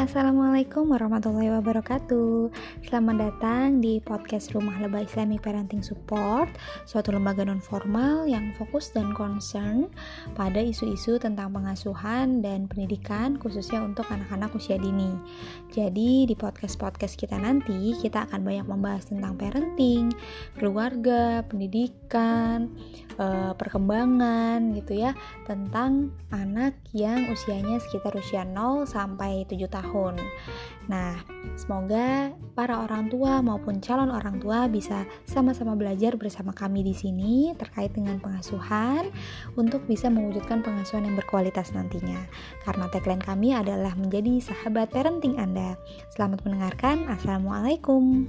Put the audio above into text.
Assalamualaikum warahmatullahi wabarakatuh. Selamat datang di podcast Rumah Lebah Islamic Parenting Support Suatu lembaga non-formal yang fokus dan concern pada isu-isu tentang pengasuhan dan pendidikan khususnya untuk anak-anak usia dini. Jadi di podcast-podcast kita nanti kita akan banyak membahas tentang parenting, keluarga, pendidikan, eh, perkembangan gitu ya Tentang anak yang usianya sekitar usia 0 sampai 7 tahun tahun. Nah, semoga para orang tua maupun calon orang tua bisa sama-sama belajar bersama kami di sini terkait dengan pengasuhan untuk bisa mewujudkan pengasuhan yang berkualitas nantinya. Karena tagline kami adalah menjadi sahabat parenting Anda. Selamat mendengarkan. Assalamualaikum.